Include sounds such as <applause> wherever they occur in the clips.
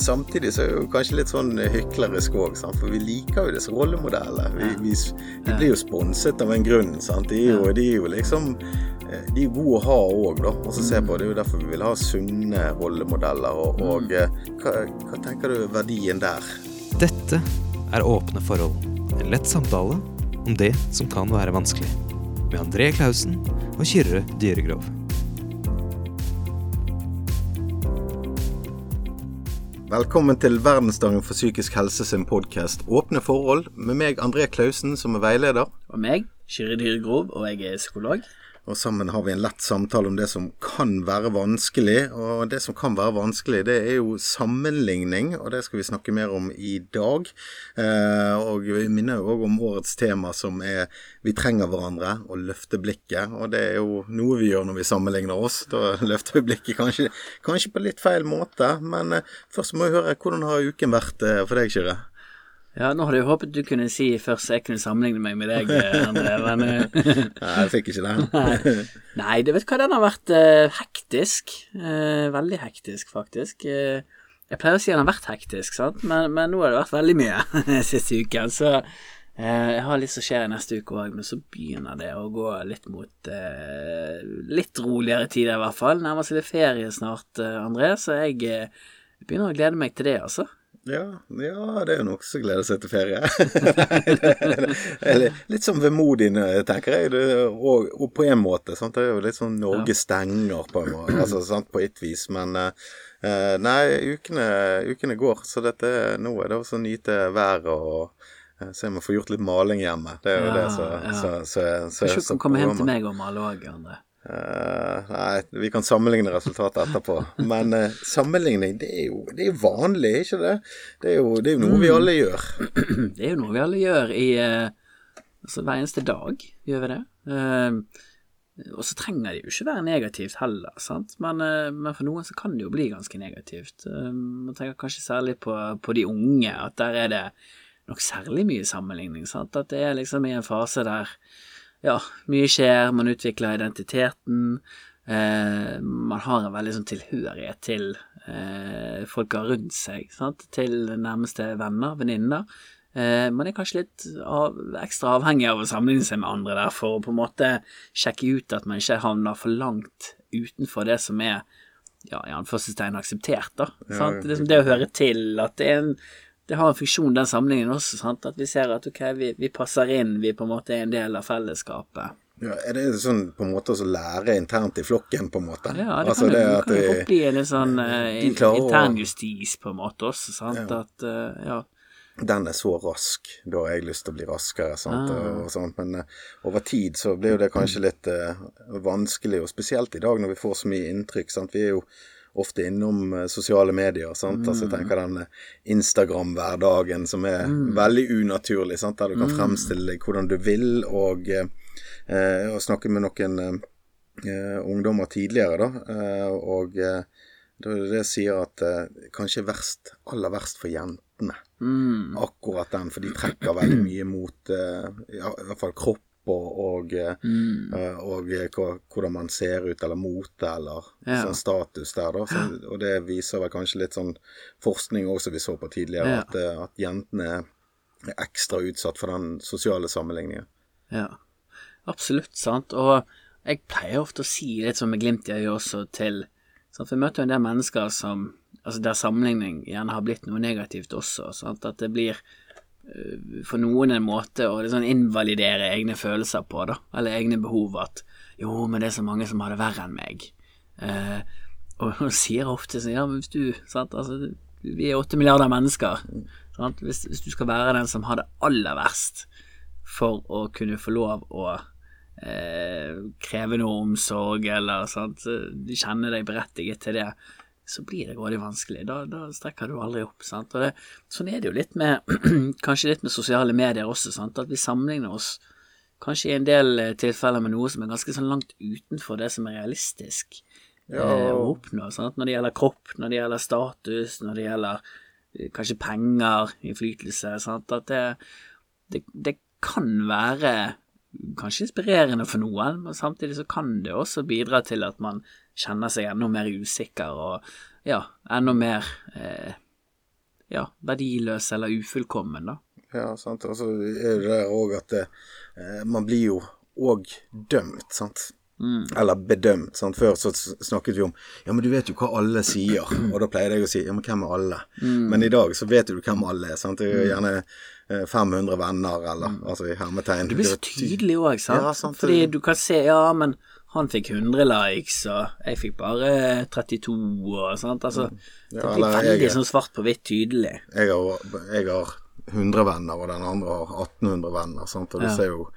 samtidig så er det jo kanskje litt sånn hyklerisk òg, for vi liker jo disse rollemodellene. Vi, vi, vi, blir jo sponset av en grunn. sant? De er jo, de er jo liksom eh, de er gode å ha òg, da. Og så se på. Det er jo derfor vi vil ha sunne rollemodeller. Og, og eh, hva, hva tenker du er verdien der? Dette er Åpne forhold. En lett samtale om det som kan være vanskelig. Med André Klausen og Kyrre Dyregrov. Velkommen til Verdensdagen for psykisk helse sin podkast Åpne forhold, med meg André Klausen som er veileder. Og meg, Kyrre Dyregrov, og jeg er psykolog. Og sammen har vi en lett samtale om det som kan være vanskelig. Og det som kan være vanskelig, det er jo sammenligning, og det skal vi snakke mer om i dag. Eh, og vi minner jo òg om årets tema som er 'Vi trenger hverandre' og 'løfte blikket'. Og det er jo noe vi gjør når vi sammenligner oss. Da løfter vi blikket kanskje, kanskje på litt feil måte. Men eh, først må vi høre hvordan har uken vært eh, for deg, Kyrre? Ja, nå hadde jeg håpet du kunne si først så jeg kunne sammenligne meg med deg, eh, André, <laughs> men Nei, jeg fikk ikke det. Nei, du vet hva, den har vært uh, hektisk. Uh, veldig hektisk, faktisk. Uh, jeg pleier å si den har vært hektisk, sant, men, men nå har det vært veldig mye <laughs> siste uken, så jeg har litt som skjer i neste uke òg, men så begynner det å gå litt mot litt roligere tider, i hvert fall. Nærmer seg litt ferie snart, André, så jeg begynner å glede meg til det, altså. Ja, ja, det er jo noen som gleder seg til ferie. <laughs> litt sånn vemodig, tenker jeg. Og, og, på en måte. Sant? Det er jo litt sånn Norge stenger, på en måte, altså, sant? på et vis. Men uh, nei, ukene, ukene, går. Så dette, nå er det også å nyte været og se om jeg får gjort litt maling hjemme. Det er jo ja, det som ja. så, så, så, så, så Komme hjem til meg og male òg, André. Uh, nei, vi kan sammenligne resultatet etterpå. Men uh, sammenligning, det er, jo, det er vanlig, ikke det? Det er jo, det er jo noe mm. vi alle gjør. <clears throat> Det er jo noe vi alle gjør i uh, altså hver eneste dag, gjør vi det. og så trenger det jo ikke være negativt heller, sant. Men, men, for noen så kan det jo bli ganske negativt. Man tenker kanskje særlig på, på, de unge, at der er det nok særlig mye sammenligning. sant? At det er liksom i en fase der ja, mye skjer, man utvikler identiteten. Eh, man har en veldig sånn tilhørighet til eh, folka rundt seg, sant? til nærmeste venner, venninner. Eh, man er kanskje litt av, ekstra avhengig av å sammenligne seg med andre der for å på en måte sjekke ut at man ikke havner for langt utenfor det som er ja, i anførselstegn akseptert, da. Ja, ja, det, det å høre til, at det er en det har en funksjon, den samlingen også, sant? at vi ser at ok, vi, vi, passer inn, vi på en måte er en del av fellesskapet. Ja, Er det sånn på en måte å lære internt i flokken, på en måte? Ja, det altså, kan, det, det kan jo fort bli en sånn uh, internjustis på en måte også, sant. Ja. At, uh, ja. Den er så rask, da har jeg lyst til å bli raskere, sant. Ah. Og, sånt. Men uh, over tid så blir jo det kanskje litt vanskelig, og spesielt i dag når vi får så mye inntrykk, sant. Vi er jo ofte innom uh, sosiale medier. sant? Mm. Altså, jeg tenker den eh, Instagram-hverdagen som er mm. veldig unaturlig, sant? der du kan mm. fremstille deg hvordan du vil, og, eh, og snakke med noen eh, ungdommer tidligere, da, og det, det sier at kanskje verst, aller verst for jentene. Mm. Akkurat den, for de trekker veldig mye mot i hvert fall kropp og, og, mm. og, og hvordan man ser ut, eller mote, eller ja. sånn status der, da. Så, og det viser vel kanskje litt sånn forskning også vi så på tidligere, ja. at, eh, at, jentene er ekstra utsatt for den sosiale sammenligningen. Ja, absolutt, sant. Og jeg pleier ofte å si litt sånn med glimt i øyet også til sant? For jeg møter jo en del mennesker som altså der sammenligning gjerne har blitt noe negativt også. Sant? At det blir Eh, for noen en måte å liksom invalidere egne følelser på, da, eller egne behov. At 'jo, men det er så mange som har det verre enn meg'. Eh, og hun sier ofte sånn 'ja, men hvis du sant, altså, Vi er åtte milliarder mennesker. Sant? Hvis, hvis, du skal være den som har det aller verst for å kunne få lov å eh, kreve noe omsorg, eller sant, kjenne deg berettiget til det, så blir det grådig vanskelig. Da, da, strekker du aldri opp. sant? Det, sånn er det jo litt med <clears throat> Kanskje litt med sosiale medier også, sant? at vi sammenligner oss kanskje i en del eh, tilfeller med noe som er ganske sånn langt utenfor det som er realistisk ja. eh, å oppnå. Sant? Når det gjelder kropp, når det gjelder status, når det gjelder eh, kanskje penger, innflytelse. Sant? At det, det, det kan være kanskje inspirerende for noen, men samtidig så kan det også bidra til at man kjenner seg enda mer usikker og ja, enda mer eh, ja, verdiløs eller ufullkommen, da. Ja, sant. Og så er det der òg at eh, man blir jo òg dømt, sant. Mm. Eller bedømt. sant? Før så snakket vi om Ja, men du vet jo hva alle sier. Og da pleide jeg å si Ja, men hvem er alle? Mm. Men i dag så vet du hvem alle er. sant? Det er jo gjerne eh, 500 venner, eller altså i hermetegn. Du blir så tydelig òg, sant? Ja, sant. Fordi du kan se ja, men han fikk 100 likes, og jeg fikk bare 32, og sånt. Altså, det Ja, blir veldig jeg- sånn svart på hvitt tydelig. Jeg har, jeg har 100 venner, og den andre har 1800 venner. sant? Og du Ja. ser jo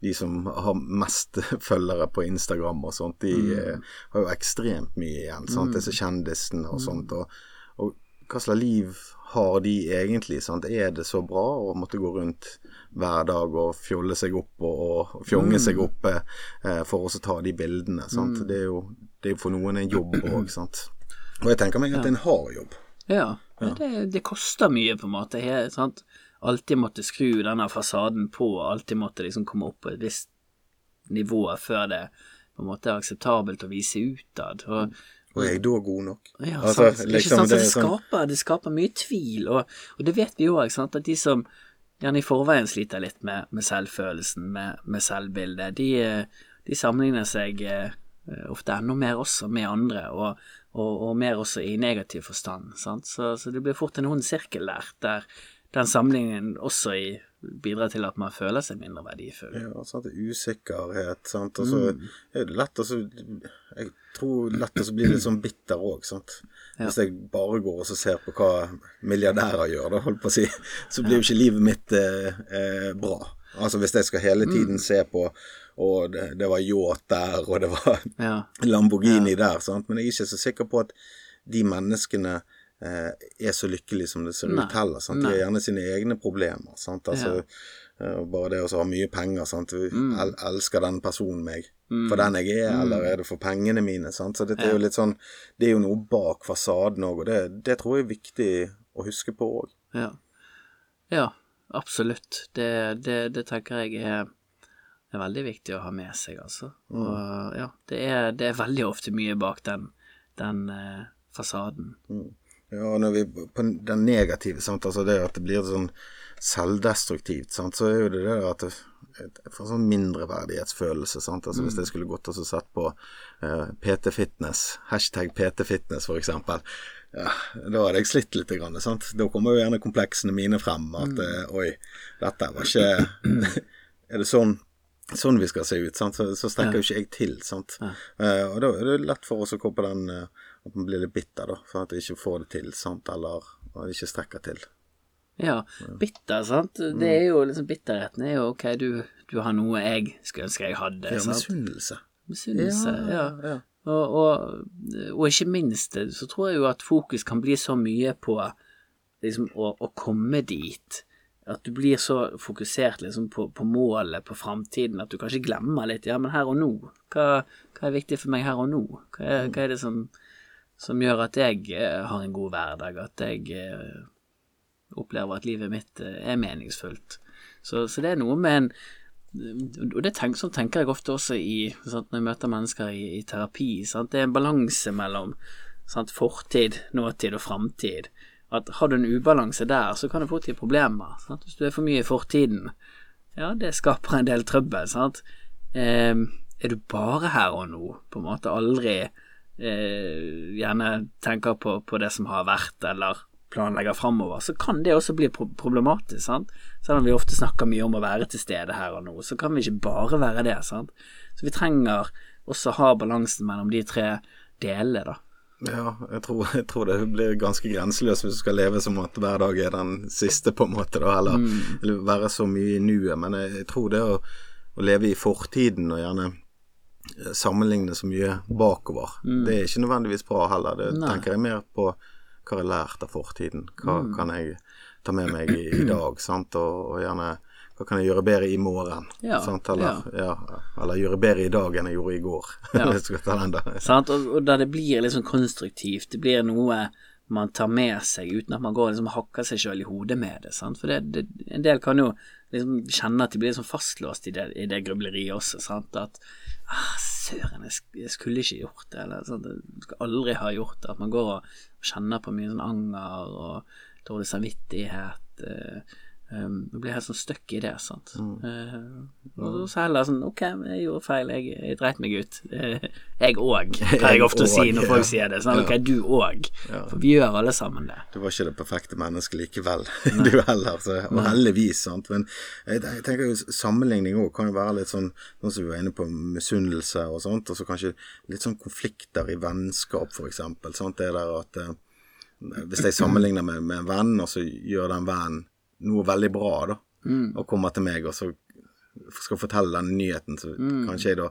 de som har mest <laughs> følgere på Instagram og sånt, de Mm. eh, har jo ekstremt mye igjen. sant? Disse kjendisene og sånt. Og, og hva slags liv har de egentlig? sant? Er det så bra å måtte gå rundt hver dag og fjolle seg opp og, og fjonge seg opp eh, for å ta de bildene? sant? Det, er jo, det er jo for noen en jobb <clears throat> òg. Og jeg tenker meg at er en har jobb. Ja, Det, det koster mye, på en måte. Her, sant? Alltid måtte skru denne fasaden på, alltid måtte liksom komme opp på et visst nivå før det på en måte er akseptabelt å vise utad. Og, Og er jeg da god nok? Ja, Altså, liksom, ikke sant? Så det sånn- skaper, det skaper mye tvil, og, og det vet vi jo òg, at de som gjerne i forveien sliter litt med, med selvfølelsen, med, med selvbildet, de, de sammenligner seg eh, ofte enda mer også med andre, og, og, og mer også i negativ forstand. Sant? Så, så det blir fort en ond sirkel der, der den sammenligningen også i, bidrar til at man føler seg mindre verdifull. Ja, det er usikkerhet, sant. Og så Mm. er det lett å så Jeg tror lett å så bli litt sånn bitter òg, sant. Hvis jeg bare går og så ser på hva milliardærer gjør, da, holdt på å si, så blir jo ikke livet mitt eh, eh, bra. Altså hvis jeg skal hele Mm. tiden se på og det, det var yacht der, og det var. Lamborghini der, sant. Men jeg er ikke så sikker på at de menneskene er så lykkelige som det ser ut heller. Sant? De har gjerne sine egne problemer. Sant? Altså, ja. bare det å ha mye penger. Sant? Mm. El elsker den personen meg for den jeg er, eller er det for pengene mine? Sant? Så dette er jo litt sånn Det er jo noe bak fasaden òg, og det, det tror jeg er viktig å huske på òg. Ja, ja absolutt. Det, det, det tenker jeg er, er veldig viktig å ha med seg, altså. Og ja, det er, det er veldig ofte mye bak den, den eh, fasaden. Ja, når vi på den negative, sant, altså det at det blir sånn selvdestruktivt, sant, så er jo det det at jeg får sånn mindreverdighetsfølelse, sant, altså hvis jeg skulle gått og sett på uh, PT Fitness, hashtag PT Fitness eksempel, ja, da hadde jeg slitt litt, grann, sant, da kommer jo gjerne kompleksene mine frem, at uh, oi, dette var ikke, <clears throat> er det sånn, sånn vi skal se ut, sant, så, så strekker jo ikke jeg til, sant, Uh, og da er det lett for oss å gå på den, eh, at man blir litt bitter da, for at jeg ikke får det til, sant, eller at ikke strekker til. Ja, bitter, sant. Det er jo liksom Bitterheten er jo ok, du, du har noe jeg skulle ønske jeg hadde, Ja, misunnelse. Misunnelse, ja. ja. Og, og, og ikke minst så tror jeg jo at fokus kan bli så mye på liksom å, å komme dit. At du blir så fokusert liksom på, på målet, på framtiden, at du kanskje glemmer litt ja, men her og nå. Hva, hva er viktig for meg her og nå? Hva er, hva er det som, som gjør at jeg eh, har en god hverdag, at jeg eh, opplever at livet mitt eh, er meningsfullt. Så, så det er noe med en og det tenk, sånn tenker jeg ofte også i, sant, når jeg møter mennesker i, i terapi. Sant? Det er en balanse mellom sant, fortid, nåtid og framtid. At Har du en ubalanse der, så kan det fort gi problemer. Hvis du er for mye i fortiden, ja, det skaper en del trøbbel. Eh, er du bare her og nå, på en måte aldri eh, gjerne tenker på, på det som har vært, eller planlegger framover, så kan det også bli pro problematisk. sant? Selv om vi ofte snakker mye om å være til stede her og nå, så kan vi ikke bare være det. sant? Så vi trenger også ha balansen mellom de tre delene, da. Ja, jeg tror, jeg tror det blir ganske grenseløst hvis du skal leve som at hver dag er den siste, på en måte, da, eller, eller være så mye i nuet. Men jeg, jeg tror det å, å leve i fortiden og gjerne sammenligne så mye bakover, det er ikke nødvendigvis bra heller. Det Nei. tenker jeg mer på hva jeg har lært av fortiden. Hva kan jeg ta med meg i, i dag, sant, og, og gjerne hva kan jeg gjøre bedre i morgen? Ja, sant? Eller, ja. eller gjøre bedre i dag enn jeg gjorde i går. <laughs> Ja. Og, og der det blir liksom konstruktivt, det blir noe man tar med seg uten at man går og liksom hakker seg sjøl i hodet med det. Sant? For det, det, en del kan jo liksom kjenne at de blir liksom fastlåst i det, i det grubleriet også. Sant? At ah, søren, jeg, skulle ikke gjort det, eller sant? jeg skulle aldri ha gjort det. At man går og kjenner på mye sånn anger og dårlig samvittighet. eh, um, jeg blir helt sånn stuck i det, sant. Mm. Uh, og så heller sånn Ok, jeg gjorde feil, jeg, jeg dreit meg ut. Uh, <laughs> jeg òg, <laughs> pleier jeg ofte å si når folk sier det. Sånn, ok, du òg. For vi gjør alle sammen det. Du var ikke det perfekte mennesket likevel, <laughs> du heller. Så, og heldigvis, sant. Men jeg, jeg tenker jo sammenligning òg kan jo være litt sånn Nå som vi var inne på misunnelse og sånt, og så kanskje litt sånn konflikter i vennskap, for eksempel. Sant? Det der at eh, Hvis jeg sammenligner med, med en venn, og så gjør den vennen noe veldig bra, da, og kommer til meg og så skal fortelle den nyheten, så kanskje jeg da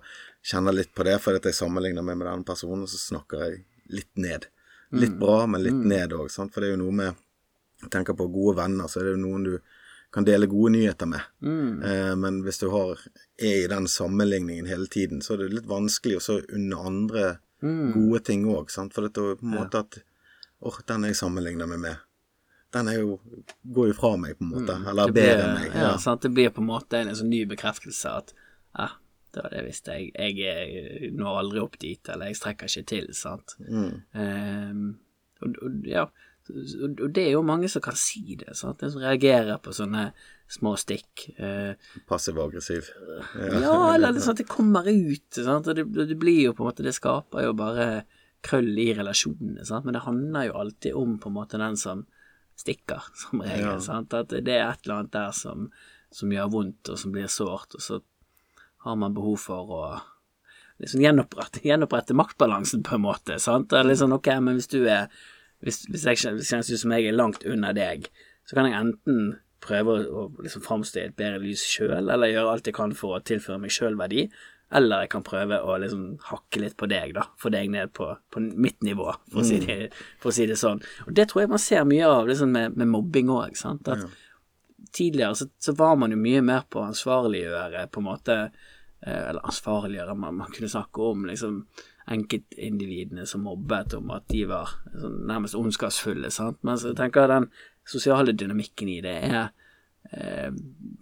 kjenner litt på det, fordi at jeg sammenligner meg med den personen, og så snakker jeg litt ned. Litt bra, men litt ned òg, for det er jo noe med Jeg tenker på gode venner, så er det jo noen du kan dele gode nyheter med. Eh, men hvis du har, er i den sammenligningen hele tiden, så er det litt vanskelig å så unne andre gode ting òg, for det er på en måte at Åh, den jeg sammenligner meg med, den jo går jo fra meg, på en måte. Mm. eller enn meg. ja, sant? det blir på en måte en sånn ny bekreftelse at ja, det var det visste jeg. Jeg jeg når aldri opp dit, eller jeg strekker ikke til, sant. Ehm, og, og, ja, og, og det er jo mange som kan si det, sant. De som reagerer på sånne små stikk. Uh, Passiv-aggressiv. ja, <laughs> eller det, sånn at det kommer ut, sant. Og det, det blir jo på en måte Det skaper jo bare krøll i relasjonene, sant. Men det handler jo alltid om på en måte den som stikker, <laughs> som regel. Ja. Sant? At det er et eller annet der som, som gjør vondt, og som blir sårt, og så har man behov for å liksom gjenopprette, gjenopprette maktbalansen, på en måte. Sant? Det er sånn, ok, men hvis du er Hvis, hvis jeg kjennes ut som jeg er langt under deg, så kan jeg enten prøve å, å liksom framstå i et bedre lys sjøl, eller gjøre alt jeg kan for å tilføre meg sjøl verdi. Eller jeg kan prøve å liksom hakke litt på deg, da. Få deg ned på, på mitt nivå, for, å si det, for å si det sånn. Og det tror jeg man ser mye av liksom med, med mobbing òg, sant. At tidligere så, så var man jo mye mer på å ansvarliggjøre, på en måte eh, Eller ansvarliggjøre, man, man kunne snakke om liksom enkeltindividene som mobbet, om at de var sånn, nærmest ondskapsfulle, sant. Men så tenker jeg den sosiale dynamikken i det er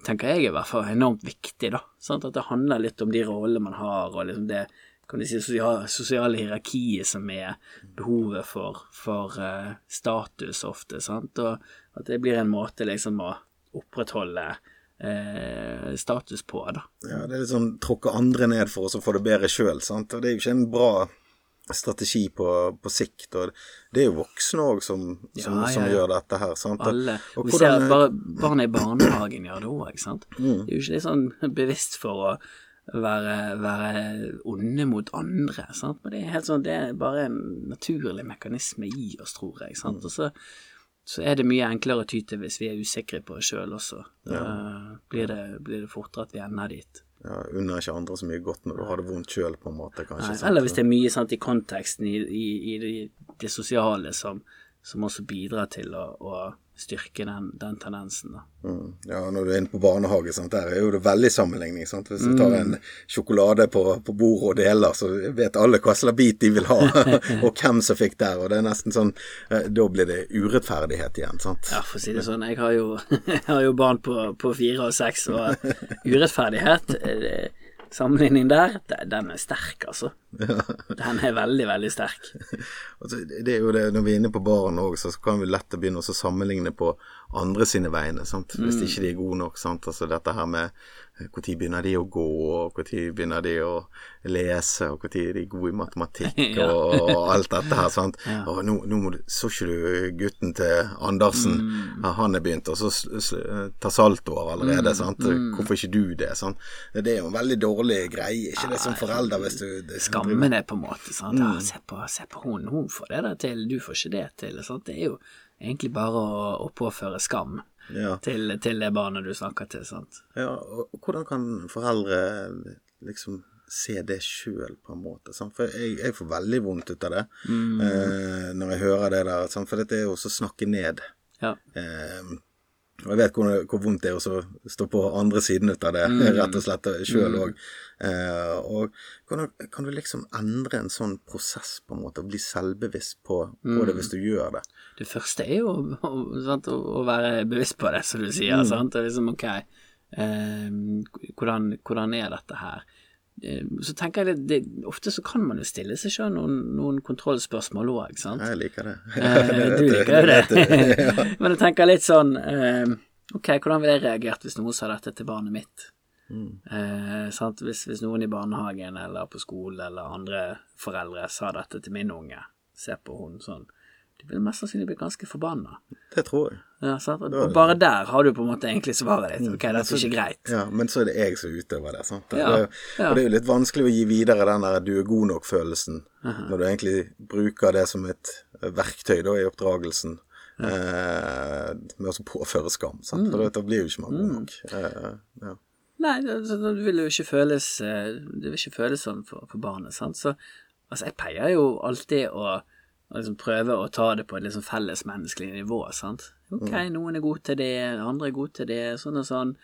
tenker jeg i hvert fall enormt viktig, da. Sant? At det handler litt om de rollene man har, og liksom det kan du si, sosiale, hierarkiet som er behovet for, for uh, status ofte, sant. Og at det blir en måte liksom å opprettholde eh, status på, da. Ja, det er litt sånn tråkke andre ned for oss å få det bedre sjøl. Og det er jo ikke en bra strategi på, på sikt. Og det er jo voksne òg som, som, Ja, ja, som gjør dette her, sant. Alle. Og Og vi ser at bare barn i barnehagen gjør det òg, sant. Mm. De er jo ikke litt sånn bevisst for å være, være onde mot andre, sant. Men det er helt sånn, det er bare en naturlig mekanisme i oss, tror jeg, sant. Mm. Og så, så er det mye enklere å ty til hvis vi er usikre på oss sjøl også. Da blir, det, blir det fortere at vi ender dit. Ja, unner ikke andre så mye godt når du har det vondt sjøl, på en måte, kanskje. Nei, eller hvis det er mye sant, i konteksten i, i, i det, sosiale som, som også bidrar til å, å styrke den, den tendensen. Mm. Ja, når du er inne på barnehage, sant? der er jo det veldig sammenligning. Sant? Hvis du tar en sjokolade på, på bordet og deler, så vet alle hva slags bit de vil ha, <laughs> og hvem som fikk der. Og det er nesten sånn eh, Da blir det urettferdighet igjen, sant. Ja, for å si det sånn, jeg har jo, <laughs> jeg har jo barn på, på fire og seks, og <laughs> urettferdighet eh, Sammenligning der, den er sterk, altså. Den er veldig, veldig sterk. <laughs> Det er jo det, Når vi er inne på barn òg, så kan vi lett begynne å sammenligne på andre sine vegne. Sant? Hvis ikke de er gode nok. Sant? Altså Dette her med når begynner de å gå, og når begynner de å lese, og når er de gode i matematikk, <laughs> Ja. og, alt dette her. Sant? Og nå, nå må du, Så ikke du gutten til Andersen? Ja, han er begynt, og så tar saltoer allerede. Sant? Hvorfor ikke du det? Sant? Det er jo en veldig dårlig greie, ikke det som forelder hvis du det, Skammen er på en måte sant. Ja, se på, se på hun, hun får det der til, du får ikke det til. Sant? Det er jo egentlig bare å, å påføre skam Ja. til, til det barnet du snakker til. Sant? Ja, og hvordan kan foreldre liksom se det sjøl, på en måte? Sant? For jeg, jeg får veldig vondt ut av det eh, når jeg hører det der. Sant? For dette er jo også å snakke ned. Ja. Eh, og jeg vet hvor, hvor vondt det er å stå på andre siden ut av det, rett og slett sjøl òg. Eh, og hvordan kan du liksom endre en sånn prosess, på en måte, og bli selvbevisst på, på det hvis du gjør det? Det første er jo <laughs> å, sant, å, være bevisst på det, som du sier. Sant? Det er liksom, ok, eh, hvordan, hvordan er dette her? eh, så tenker jeg det, det, Ofte så kan man jo stille seg sjøl noen, noen kontrollspørsmål òg, sant. Jeg liker det. Eh, du <laughs> liker jo det. <laughs> Men jeg tenker litt sånn eh, Ok, hvordan ville jeg reagert hvis noen sa dette til barnet mitt? Eh, sant? Hvis, hvis noen i barnehagen eller på skolen eller andre foreldre sa dette til min unge, se på hun sånn, de ville mest sannsynlig blitt ganske forbanna. Det tror jeg. Ja? Og bare der har du på en måte egentlig svaret ditt. Ok, dette er ikke greit. Ja, men så er det jeg som utøver det. sant? Ja, det, ja. Og det er jo litt vanskelig å gi videre den der du er god nok-følelsen, når du egentlig bruker det som et verktøy da i oppdragelsen. Eh, med å påføre skam. Sant? For da blir jo ikke man god nok. Eh, ja. Nei, det, det vil jo ikke føles eh, Det vil ikke føles sånn for, for barnet, sant. Så altså, jeg pleier jo alltid å, å liksom prøve å ta det på et liksom fellesmenneskelig nivå, sant. Ok, noen er gode til det, andre er gode til det, sånn og sånn.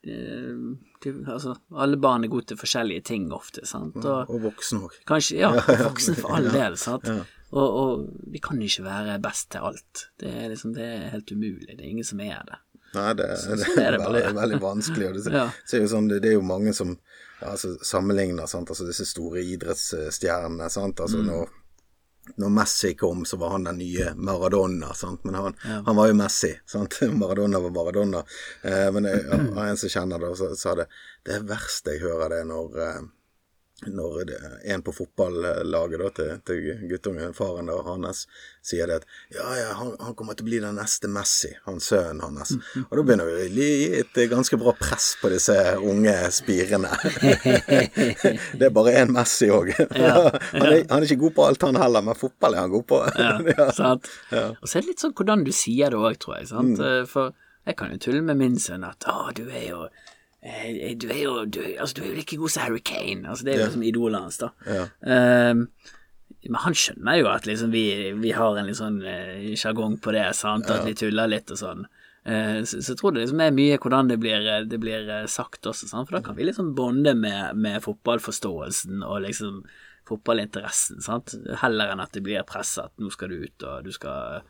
De, altså, alle barn er gode til forskjellige ting ofte, sant. Og Og voksen òg. kanskje Ja, <laughs> voksen for all del, sant. Og, og vi kan ikke være best til alt. Det er liksom, det er helt umulig. Det er ingen som er det. Nei, det, det, sånn er er det <laughs> veldig, veldig vanskelig. Og det, Ja. så er jo sånn, det, det er jo mange som altså, sammenligner sant? Altså, disse store idrettsstjernene. Sant? Mm. Altså, når, når Messi kom, så var han den nye Maradona. Sant? Men han, han var jo Messi. Sant? <laughs> Maradona var Maradona. Eh, men <clears throat> jeg, ja, en som kjenner det, så sa det Det verste jeg hører, det er når eh, når det, en på fotballaget da, til, til guttungen, faren da, hans, sier det at ja, ja, han, han kommer til å bli den neste Messi, han sønnen hans. Og da begynner vi å gi et ganske bra press på disse unge spirene. <laughs> det er bare én Messi òg. han, er- han er ikke god på alt, han heller, men fotball er han god på. Ja, <laughs> sant? Og så er det litt sånn hvordan du sier det òg, tror jeg. sant? Eh, For jeg kan jo tulle med min sønn at 'Å, du er jo eh, du er jo du, altså, du er jo like god som Harry Kane. Altså, det er jo liksom idolet hans, da. Ehm, men han skjønner jo at liksom vi, vi har en litt sånn eh, sjargong på det, sant? at vi tuller litt og sånn. Eh, så, så tror det liksom er mye hvordan det blir, eh, det blir eh, sagt også, sant? for da kan vi liksom bonde med, med fotballforståelsen og liksom fotballinteressen, sant? heller enn at det blir press at nå skal du ut og du skal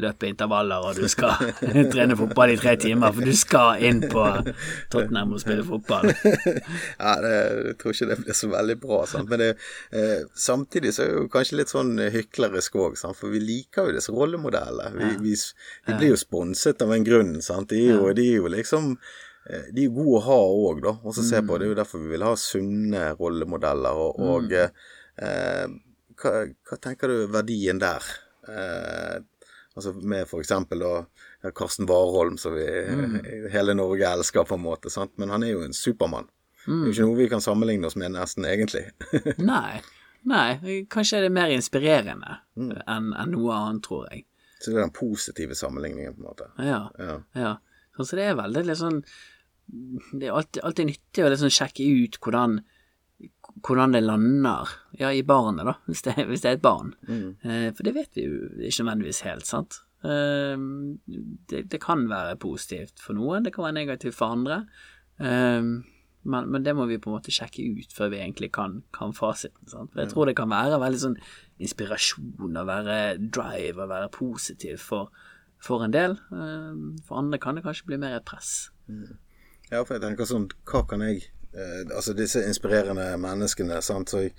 løpe intervaller og du skal <laughs> trene fotball i tre timer, for du skal inn på Tottenham og spille fotball. <laughs> Ja, det, jeg tror ikke det blir så veldig bra. Sant? Men det, eh, samtidig så er det jo kanskje litt sånn hyklerisk òg, for vi liker jo disse rollemodellene. Vi, vi, vi blir jo sponset av en grunn, sant. De er jo, de er jo liksom eh, de er gode å ha òg, da. Og så se på, Det er jo derfor vi vil ha sunne rollemodeller. Og, og eh, hva, hva tenker du er verdien der? Eh, altså med da ja, Karsten Warholm, som vi, hele Norge elsker, på en måte. sant? Men han er jo en supermann. Det er jo ikke noe vi kan sammenligne oss med, nesten, egentlig. <laughs> Nei. Nei, kanskje er det mer inspirerende enn en noe annet, tror jeg. Så det er den positive sammenligningen, på en måte. Ja. Ja. ja. Så det er veldig litt sånn Det er alltid, alltid nyttig å liksom sjekke ut hvordan hvordan det lander ja, i barnet, da, hvis det, hvis det er et barn. Eh, for det vet vi jo ikke nødvendigvis helt, sant. Eh, det, det kan være positivt for noen, det kan være negativt for andre. Eh, men, men det må vi på en måte sjekke ut før vi egentlig kan, kan fasiten. Sant? For jeg tror det kan være veldig sånn inspirasjon å være drive og være positiv for, for en del. Eh, for andre kan det kanskje bli mer et press. Ja, for jeg tenker sånn, hva kan jeg Altså disse inspirerende menneskene sant, som jeg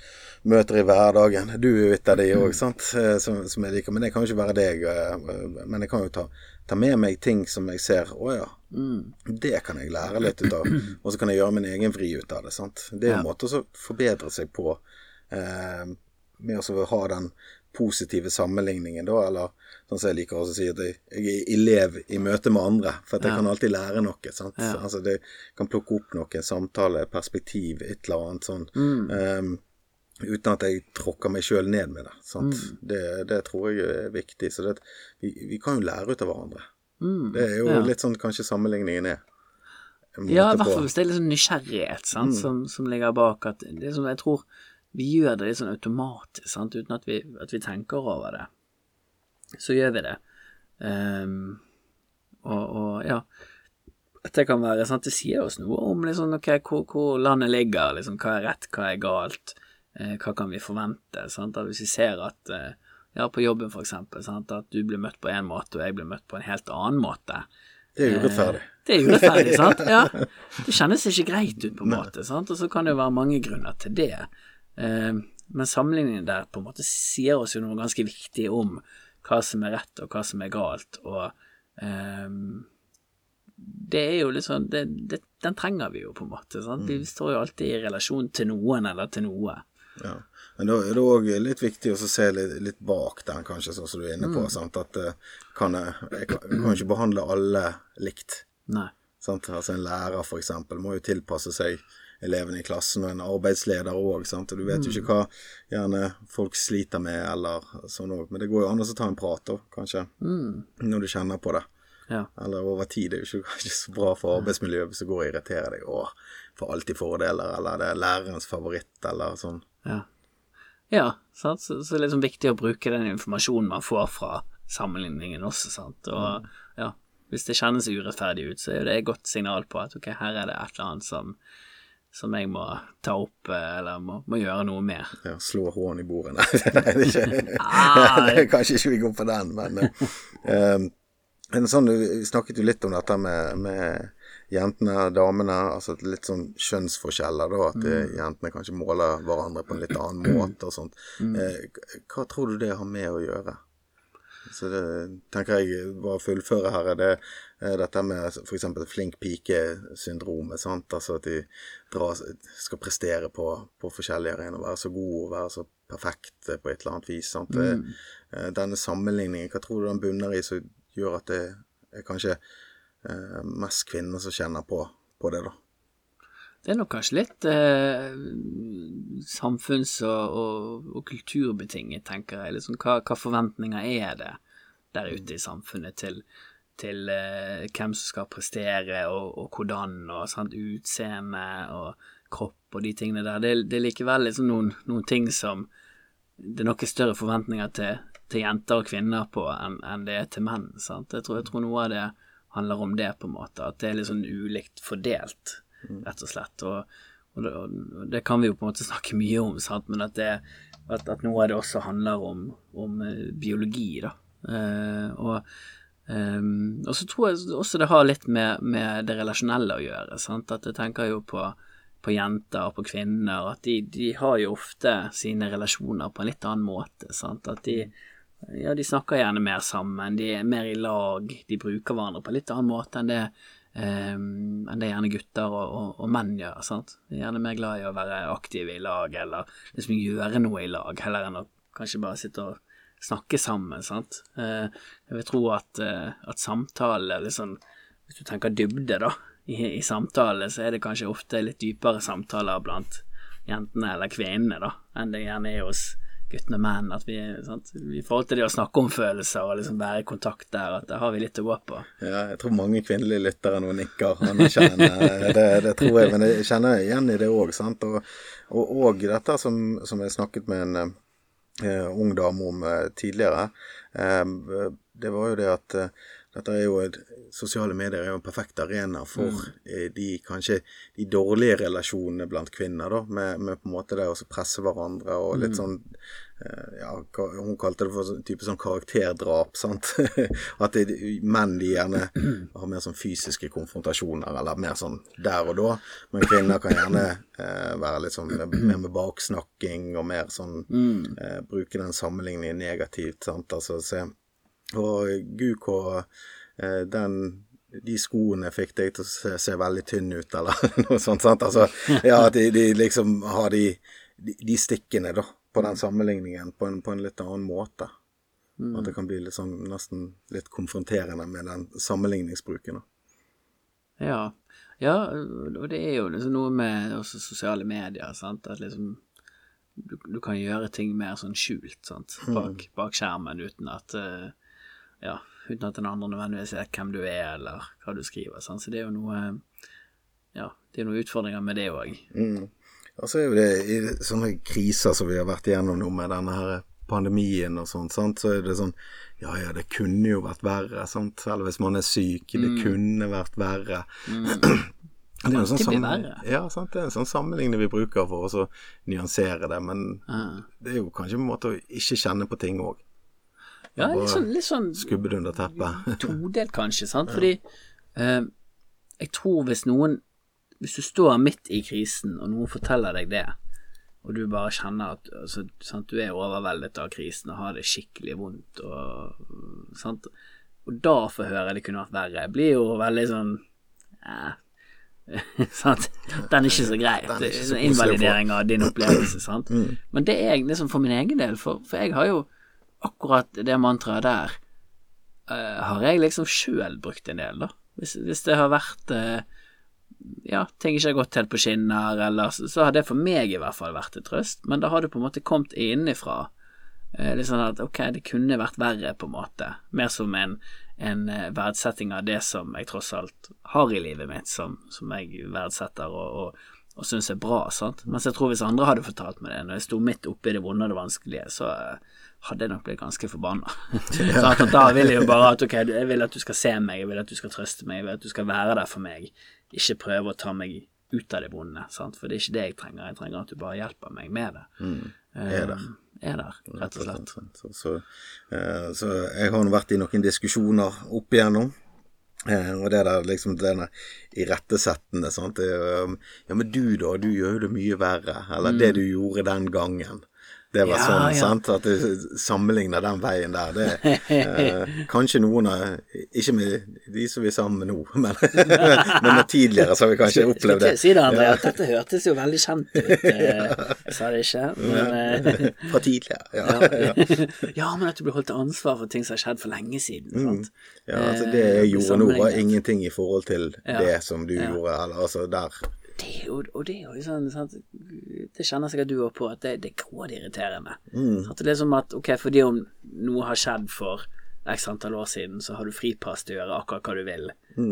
møter i hverdagen. Du er jo et av de òg, sant, eh, som, som jeg liker. Men det kan jo ikke være deg. eh, Men jeg kan jo ta, ta med meg ting som jeg ser Å ja, det kan jeg lære litt ut av. <clears throat> Og så kan jeg gjøre min egen vri ut av det. sant. Det er jo en måte å forbedre seg på. Eh, med å ha den positive sammenligningen, da, eller sånn som jeg liker å si, at jeg, er elev i møte med andre, for at jeg kan alltid lære noe. sant? Altså Det kan plukke opp noe, samtale, perspektiv, et eller annet sånn. Um, uten at jeg tråkker meg sjøl ned med det. sant? Det, det tror jeg er viktig. Så det, vi, vi kan jo lære ut av hverandre. Det er jo ja. litt sånn kanskje sammenligningen er. Ja, i hvert fall hvis det er litt sånn nysgjerrighet sant, som, som ligger bak. At det er som jeg tror vi gjør det litt sånn automatisk, sant, uten at vi, at vi tenker over det. Så gjør vi det. Um, og, og ja At det kan være sant, Det sier oss noe om liksom, okay, hvor, hvor landet ligger, liksom, hva er rett, hva er galt, eh, hva kan vi forvente. Sant? At hvis vi ser at eh, ja, på jobben for eksempel, sant, at du blir møtt på en måte, og jeg blir møtt på en helt annen måte, Det er urettferdig. Det er urettferdig, <laughs> sant? Ja. Det kjennes ikke greit ut, på en måte, sant? og så kan det være mange grunner til det. Eh, men sammenligningen der på en måte sier oss jo noe ganske viktig om hva som er rett, og hva som er galt, og eh, det er jo litt sånn det, det, Den trenger vi jo, på en måte. Sant? Vi står jo alltid i relasjon til noen eller til noe. Ja. Men da er det òg litt viktig å se litt, litt, bak den, kanskje, sånn som du er inne på. Sant? At kan jeg, jeg, kan, jeg, kan, ikke behandle alle likt. Nei. Sant? Altså En lærer, for eksempel, må jo tilpasse seg elevene i klassen, og en arbeidsleder òg. Du vet jo ikke hva gjerne folk sliter med, eller sånn òg. Men det går jo an å ta en prat, da, kanskje, mm. når du kjenner på det. Ja. Eller over tid. Det er jo ikke, <laughs> så bra for arbeidsmiljøet hvis det går og irriterer deg. og får alltid fordeler, eller det er lærerens favoritt, eller sånn. Ja. Ja, sant? Så, så det er liksom viktig å bruke den informasjonen man får fra sammenligningen også, sant. Og ja, hvis det kjennes urettferdig ut, så er det et godt signal på at ok, her er det et eller annet som, som jeg må ta opp, eller må, må gjøre noe med. Ja, slå hånden i bordet. <laughs> Nei, det er ikke ah, <laughs> Kanskje ikke vi går på den, men um, en sånn, Vi snakket jo litt om dette med, med jentene damene. Altså litt sånn kjønnsforskjeller, da. At mm. jentene kanskje måler hverandre på en litt annen måte og sånt. Mm. Eh, hva tror du det har med å gjøre? Så det tenker jeg bare fullføre her, er det dette med f.eks. flink pike-syndromet. Altså at de drar, skal prestere på, på forskjellige arenaer. Være så god og være så perfekt på et eller annet vis. sant? Mm. Denne sammenligningen, hva tror du den bunner i som gjør at det er kanskje eh, mest kvinner som kjenner på, på, det, da. Det er nok kanskje litt eh, samfunns- og, og, og, kulturbetinget, tenker jeg. Liksom, hva, hva, forventninger er det der ute i samfunnet til, til eh, hvem som skal prestere, og, og hvordan, og sant, utseende og kropp og de tingene der. Det, det er likevel liksom noen, noen, ting som det er noen større forventninger til, til jenter og kvinner på enn, en det er til menn. Sant? Jeg tror, jeg tror noe av det handler om det, på en måte. At det er litt sånn ulikt fordelt, mm. rett og slett. Og, og, det, og det, kan vi jo på en måte snakke mye om, sant? men at, det, at, at noe av det også handler om, om uh, biologi, da. Eh, og, um, og så tror jeg også det har litt med, med det relasjonelle å gjøre. Sant? At jeg tenker jo på, på jenter og på kvinner, at de, de, har jo ofte sine relasjoner på en litt annen måte. Sant? At de ja, de snakker gjerne mer sammen, de er mer i lag, de bruker hverandre på en litt annen måte enn det, um, enn det gjerne gutter og, og, og, menn gjør. sant? De er gjerne mer glad i å være aktive i lag, eller liksom gjøre noe i lag, heller enn å kanskje bare sitte og snakke sammen. sant? Uh, jeg vil tro at, uh, at samtale, liksom, hvis du tenker dybde, da, i, i samtale, så er det kanskje ofte litt dypere samtaler blant jentene eller kvinnene, da, enn det gjerne er hos guttene menn. At vi, sant? I forhold til det å snakke om følelser og liksom være i kontakt der, at der har vi litt å gå på. Ja, jeg tror mange kvinnelige lyttere nå nikker anerkjennende. <laughs> det, det tror jeg, men jeg kjenner igjen i det òg. Og, og, og, dette som, som jeg snakket med en ung dame om uh, tidligere, uh, det var jo det at dette er jo et, Sosiale medier er jo en perfekt arena for mm. de kanskje de dårlige relasjonene blant kvinner, da, med, med på en måte det å presse hverandre og litt mm. sånn eh, ja, Hun kalte det for en type sånn karakterdrap. sant? <laughs> At det, menn de gjerne <clears throat> har mer sånn fysiske konfrontasjoner, eller mer sånn der og da. Men kvinner kan gjerne eh, være litt sånn mer med baksnakking og mer sånn mm. eh, Bruke den sammenligningen negativt. sant? Altså se og guk og eh, den de skoene fikk deg til å se, se, veldig tynn ut, eller <laughs> noe sånt. sant? Altså, <laughs> ja, at de, de, liksom har de, de, de, stikkene, da, på den sammenligningen på en, på en litt annen måte. Mm. At det kan bli litt sånn nesten litt konfronterende med den sammenligningsbruken. Ja. ja, og det er jo liksom noe med også sosiale medier, sant. At liksom du, du kan gjøre ting mer sånn skjult, sant. Mm. Bak, bak skjermen uten at uh, ja, uten at den andre nødvendigvis vet hvem du er, eller hva du skriver. Sant? Så det er jo noe Ja, det er noen utfordringer med det òg. Mm. Og så er jo det i sånne kriser som vi har vært igjennom nå med denne her pandemien og sånn, sant? så er det sånn Ja ja, det kunne jo vært verre, sant. Eller hvis man er syk, det mm. kunne vært verre. Mm. <clears throat> Det er, sånn ja, sant? det er en sånn sammenligning vi bruker for å nyansere det, men ah. det er jo kanskje en måte å ikke kjenne på ting òg. Ja, litt sånn, litt sånn Skubbe det under teppet. Todelt, kanskje, sant. <laughs> Fordi eh, jeg tror hvis noen Hvis du står midt i krisen, og noen forteller deg det, og du bare kjenner at altså, sant, du er overveldet av krisen og har det skikkelig vondt, og, sant? og da få høre det kunne vært verre, blir jo veldig sånn eh, <laughs> sant? Den er ikke så grei. Det er så invalidering av din opplevelse, sant. Men det er jeg liksom for min egen del, for, for jeg har jo akkurat det mantraet der uh, har jeg liksom sjøl brukt en del, da. Hvis, hvis det har vært eh, ja, ting ikke har gått helt på skinner, eller så, så har det for meg i hvert fall vært en trøst, men da har det på en måte kommet innenfra. Eh, litt sånn at ok, det kunne vært verre, på en måte. Mer som en, en eh, verdsetting av det som jeg tross alt har i livet mitt, som, som jeg verdsetter og, og, og syns er bra. sant? Mens jeg tror hvis andre hadde fortalt meg det når jeg sto midt oppi det vonde og det vanskelige, så eh, hadde jeg nok blitt ganske forbanna. <laughs> da vil jeg jo bare at ok, jeg vil at du skal se meg, jeg vil at du skal trøste meg, jeg vil at du skal være der for meg, ikke prøve å ta meg ut av det vonde, sant? for det er ikke det jeg trenger, jeg trenger at du bare hjelper meg med det. er der. Eh, Er der, rett og slett. Så, så, eh, så jeg har nå vært i noen diskusjoner opp igjennom. Eh, og det der liksom denne irettesettende, sant. Um, ja, men du da, du gjør jo det mye verre. Eller det du gjorde den gangen. Det var Mm. Ja, sånn, ja. sant. At du sammenligner den veien der. Det, eh, <laughs> kanskje noen av Ikke med de som vi er sammen med nå, <laughs> men, men med tidligere så har vi kanskje opplevd det. Si det, André, at dette hørtes jo veldig kjent ut. <laughs> eh, Jeg sa det ikke, men eh, Fra tidligere. Ja, ja. Men at du blir holdt til ansvar for ting som har skjedd for lenge siden. Sant? Ja, altså det jeg Eh, gjorde nå var ingenting i forhold til det som du gjorde, eller altså der. Det er jo, og det er jo sånn sant? Det kjenner sikkert du òg på, at det, det er grådig irriterende. At Det er som at ok, fordi om noe har skjedd for x antall år siden, så har du fripass til å gjøre akkurat hva du vil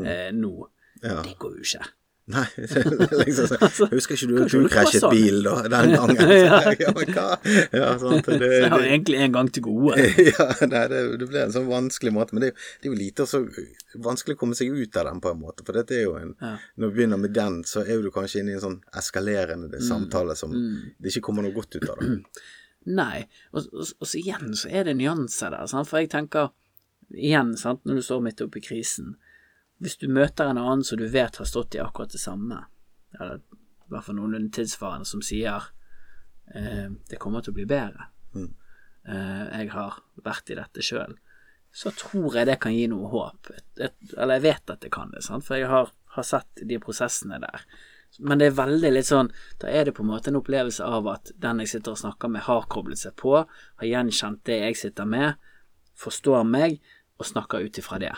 eh, nå. Ja. Det går jo ikke. Nei, <laughs> liksom <laughs> så, Husker ikke du at du krasjet sånn. bil da, den gangen? <laughs> ja, men hva? Ja, sant, det, Så jeg har det, egentlig en gang til gode. ja, nei, det, det ble en sånn vanskelig måte, men det, det er jo lite så vanskelig å komme seg ut av den på en måte, for dette er jo en, når vi begynner med den, så er du kanskje inne i en sånn eskalerende samtale som det ikke kommer noe godt ut av det. <clears throat> Nei, og, og, og så igjen så er det nyanser der, sant? for jeg tenker igjen, sant, når du står midt oppe i krisen, hvis du møter en annen som du vet har stått i akkurat det samme, eller i hvert fall noenlunde tilsvarende, som sier eh, det kommer til å bli bedre, eh, jeg har vært i dette sjøl, så tror jeg det kan gi noe håp. Et, et, eller jeg vet at det kan det, sant? for jeg har, har sett de prosessene der. Men det er veldig litt sånn Da er det på en måte en opplevelse av at den jeg sitter og snakker med, har koblet seg på, har gjenkjent det jeg sitter med, forstår meg og snakker ut ifra det.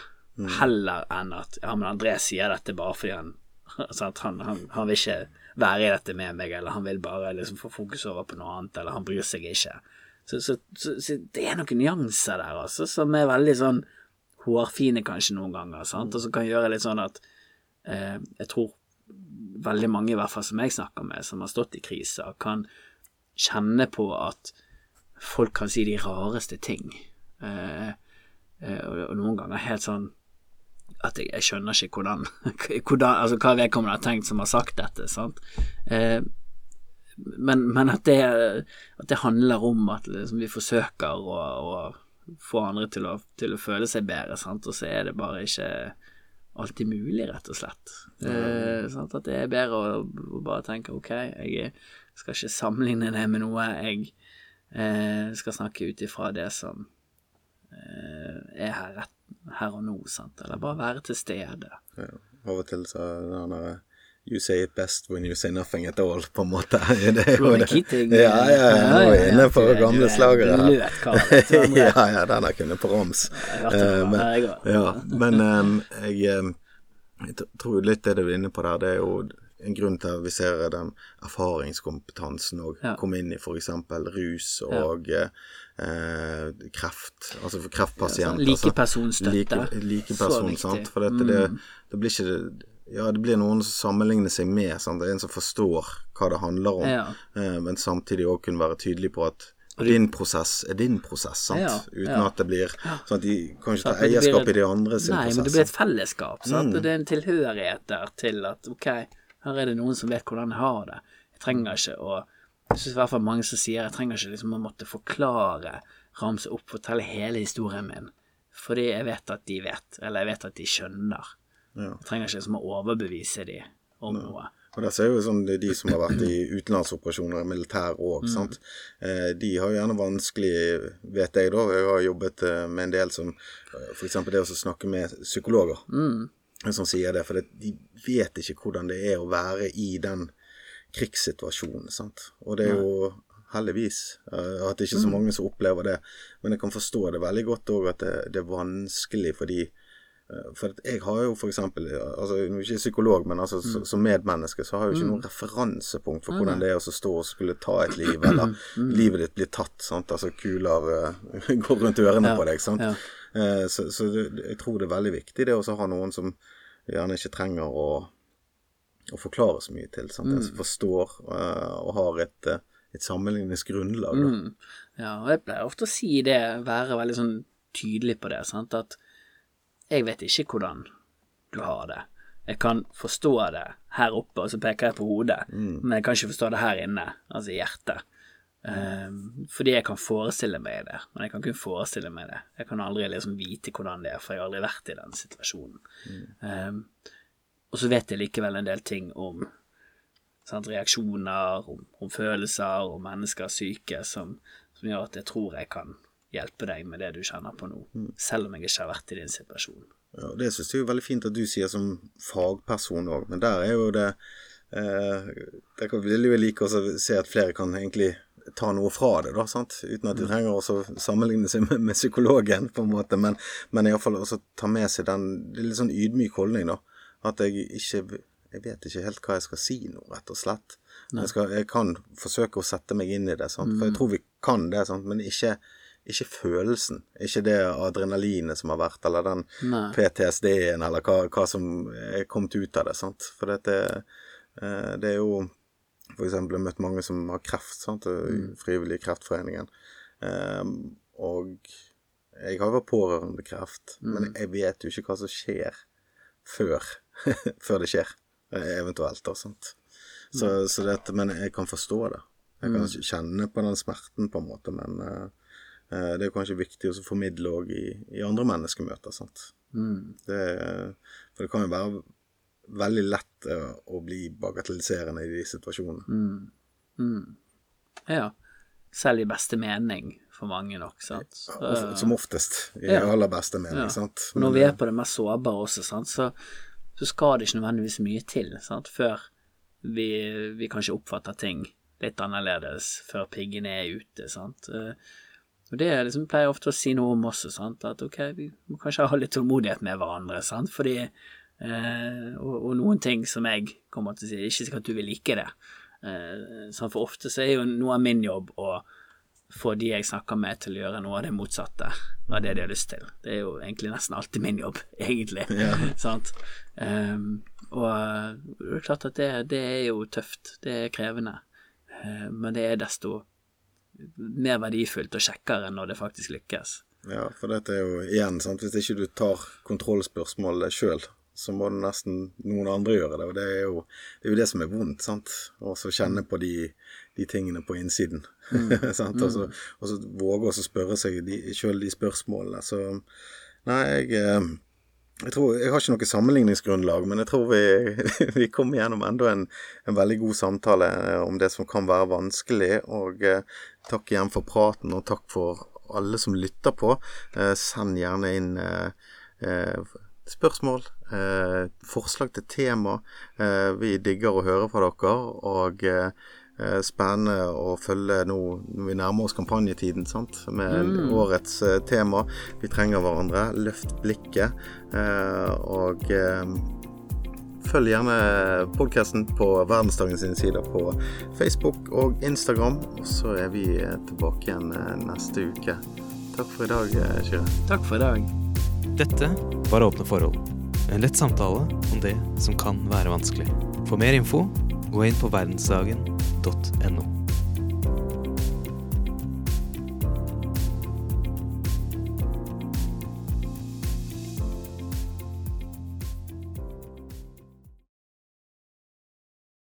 Heller enn at ja, men André sier dette bare fordi han <laughs> sant? Han, han, han vil ikke være i dette med meg, eller han vil bare liksom få fokus over på noe annet, eller han bryr seg ikke. Så, så, så, så det er noen nyanser der, altså, som er veldig sånn hårfine kanskje noen ganger, sant, og som kan gjøre litt sånn at eh, jeg tror veldig mange, i hvert fall som jeg snakker med, som har stått i kriser, kan kjenne på at folk kan si de rareste ting. Eh, eh, og, og noen ganger helt sånn at jeg, jeg skjønner ikke hvordan, <laughs> hvordan Altså hva vedkommende har tenkt som har sagt dette, sant. Eh, men, men at, det, at det handler om at liksom, vi forsøker å, å få andre til å, til å føle seg bedre, sant, og så er det bare ikke alltid mulig, rett og slett. Eh, sant? At det er bedre å, å bare tenke ok, jeg skal ikke sammenligne det med noe, jeg eh, skal snakke ut ifra det som er her, rett, her og nå, sant, eller bare være til stede. Ja, av og til så er det den der You say it best when you say nothing at all, på en måte. <laughs> Det er jo det. Keating. Ja, ja, ja, nå er inne på gamle er slagere her. <laughs> ja, ja, den har jeg kunnet på rams. Eh, men-. Ja, men jeg, jeg tror litt det du er inne på der, det er jo en grunn til at vi ser den erfaringskompetansen òg Ja. komme inn i f.eks. rus og eh, kreft, altså for kreftpasienter. Ja, likepersonsstøtte. Like, likeperson, Så. Mm. sant. For dette, det, det blir ikke ja, det blir noen som sammenligner seg med. Sant? Det er en som forstår hva det handler om, Ja. eh, men samtidig òg kunne være tydelig på at din prosess er din prosess, sant? Ja, uten at det blir sånn at de kan ikke ta eierskap et- i de andre sin Nei, prosess. men det blir et fellesskap, sant? Mm. og det er en tilhørighet der til at ok, her er det noen som vet hvordan jeg har det. Jeg trenger ikke å Jeg syns i hvert fall mange som sier jeg trenger ikke liksom å måtte forklare, ramse opp, fortelle hele historien min, fordi jeg vet at de vet, eller jeg vet at de skjønner. Ja. Jeg trenger ikke liksom å overbevise de om noe. Og der ser jo sånn det er De som har vært i utenlandsoperasjoner, militær òg, Mm. Eh, de har jo gjerne vanskelig, vet jeg da, jeg har jobbet eh, med en del som eh, f.eks. det å snakke med psykologer. Mm. Som sier det, for det, de vet ikke hvordan det er å være i den krigssituasjonen. sant? Og det er jo heldigvis eh, at det ikke er så mange som opplever det. Men jeg kan forstå det veldig godt òg at det, det er vanskelig for de For at jeg har jo for eksempel altså, ikke psykolog, men altså, så, som medmenneske så har jeg jo ikke noe referansepunkt for hvordan det er å stå og skulle ta et liv, eller livet ditt blir tatt. sant? Altså kuler uh, <laughs> går rundt ørene Ja, på deg. sant? ja. Uh, så så det, jeg tror det er veldig viktig det å ha noen som gjerne ikke trenger å, å forklare så mye til. Sant? En som forstår uh, og har et, eh, et sammenligningsgrunnlag. Mm. Ja, og jeg pleier ofte å si det, være veldig sånn tydelig på det, sant, at jeg vet ikke hvordan du har det. Jeg kan forstå det her oppe, og så peker jeg på hodet, men jeg kan ikke forstå det her inne, altså i hjertet. Ehm, fordi jeg kan forestille meg det, men jeg kan kun forestille meg det. Jeg kan aldri liksom vite hvordan det er, for jeg har aldri vært i den situasjonen. Ehm, og så vet jeg likevel en del ting om sant, reaksjoner, om, om følelser, om menneskers syke, som, som gjør at jeg tror jeg kan hjelpe deg med det du kjenner på nå, selv om jeg ikke har vært i din situasjon. Ja, det syns jeg er veldig fint at du sier som fagperson òg, men der er jo det eh, Der vil jeg like å se at flere kan egentlig ta noe fra det, da, sant? uten at de trenger å sammenligne seg med, med psykologen, på en måte, men, men iallfall også ta med seg den Det litt sånn ydmyk holdning, da. At jeg ikke Jeg vet ikke helt hva jeg skal si nå, rett og slett. Jeg, skal, jeg kan forsøke å sette meg inn i det, sant? for jeg tror vi kan det, sant? men ikke ikke følelsen, ikke det adrenalinet som har vært, eller den PTSD-en, eller hva, hva som er kommet ut av det. sant? For dette, eh, det er jo har møtt mange som har kreft, sant? Mm. Frivillig Kreftforeningen. Eh, og jeg har vært pårørende til kreft, men jeg vet jo ikke hva som skjer før, <laughs> før det skjer, eh, eventuelt. og sånt. Så, så dette, men jeg kan forstå det. Jeg kan kjenne på den smerten, på en måte, men eh, eh, det er kanskje viktig å formidle òg i, i andre menneskemøter. sant? Mm. Det, for det kan jo være veldig lett eh, å bli bagatelliserende i de situasjonene. Mm. Ja. Selv i beste mening for mange nok, sant. Så, Som oftest, i Ja. aller beste mening. Ja. sant? Men, når vi er på det mest sårbare også, sant, så, så skal det ikke nødvendigvis mye til sant, før vi, vi kanskje oppfatter ting litt annerledes, før piggene er ute. Sant. Eh, Og det liksom, pleier jeg ofte å si noe om også, sant, at ok, vi må kanskje ha litt tålmodighet med hverandre, sant, fordi eh, og, og noen ting som jeg kommer til å si, det er ikke sikkert at du vil like det. Eh, sånn, for ofte så er jo noe av min jobb å få de jeg snakker med til å gjøre noe av det motsatte av det de har lyst til. Det er jo egentlig nesten alltid min jobb, <laughs> egentlig. Sant? Ehm, og det er klart at det, det er jo tøft, det er krevende, Eh, men det er desto mer verdifullt og kjekkere når det faktisk lykkes. Ja, for dette er jo igjen, sant? hvis ikke du tar kontrollspørsmålet sjøl, så må det nesten noen andre gjøre det. Og det er jo det, er jo det som er vondt, sant. Og så kjenne på de, de tingene på innsiden. <laughs> sant? Og så, og så våge å spørre seg sjøl de spørsmålene. Så nei, jeg eh, jeg, tror, jeg har ikke noe sammenligningsgrunnlag, men jeg tror vi, <laughs> vi kommer gjennom enda en, en veldig god samtale eh, om det som kan være vanskelig. Og eh, takk igjen for praten, og takk for alle som lytter på. Eh, send gjerne inn eh, eh, spørsmål, eh, forslag til tema. Vi digger å høre fra dere. og... Eh, Spennende å følge nå når vi nærmer oss kampanjetiden sant? med årets eh, tema. Vi trenger hverandre. Løft blikket. eh, og følg gjerne podkasten på Verdensdagen sine sider på Facebook og Instagram. Og så er vi tilbake igjen neste uke. Takk for i dag, Kyrre. Takk for i dag. Dette var Åpne forhold. En lett samtale om det som kan være vanskelig. For mer info, gå inn på verdensdagen.no.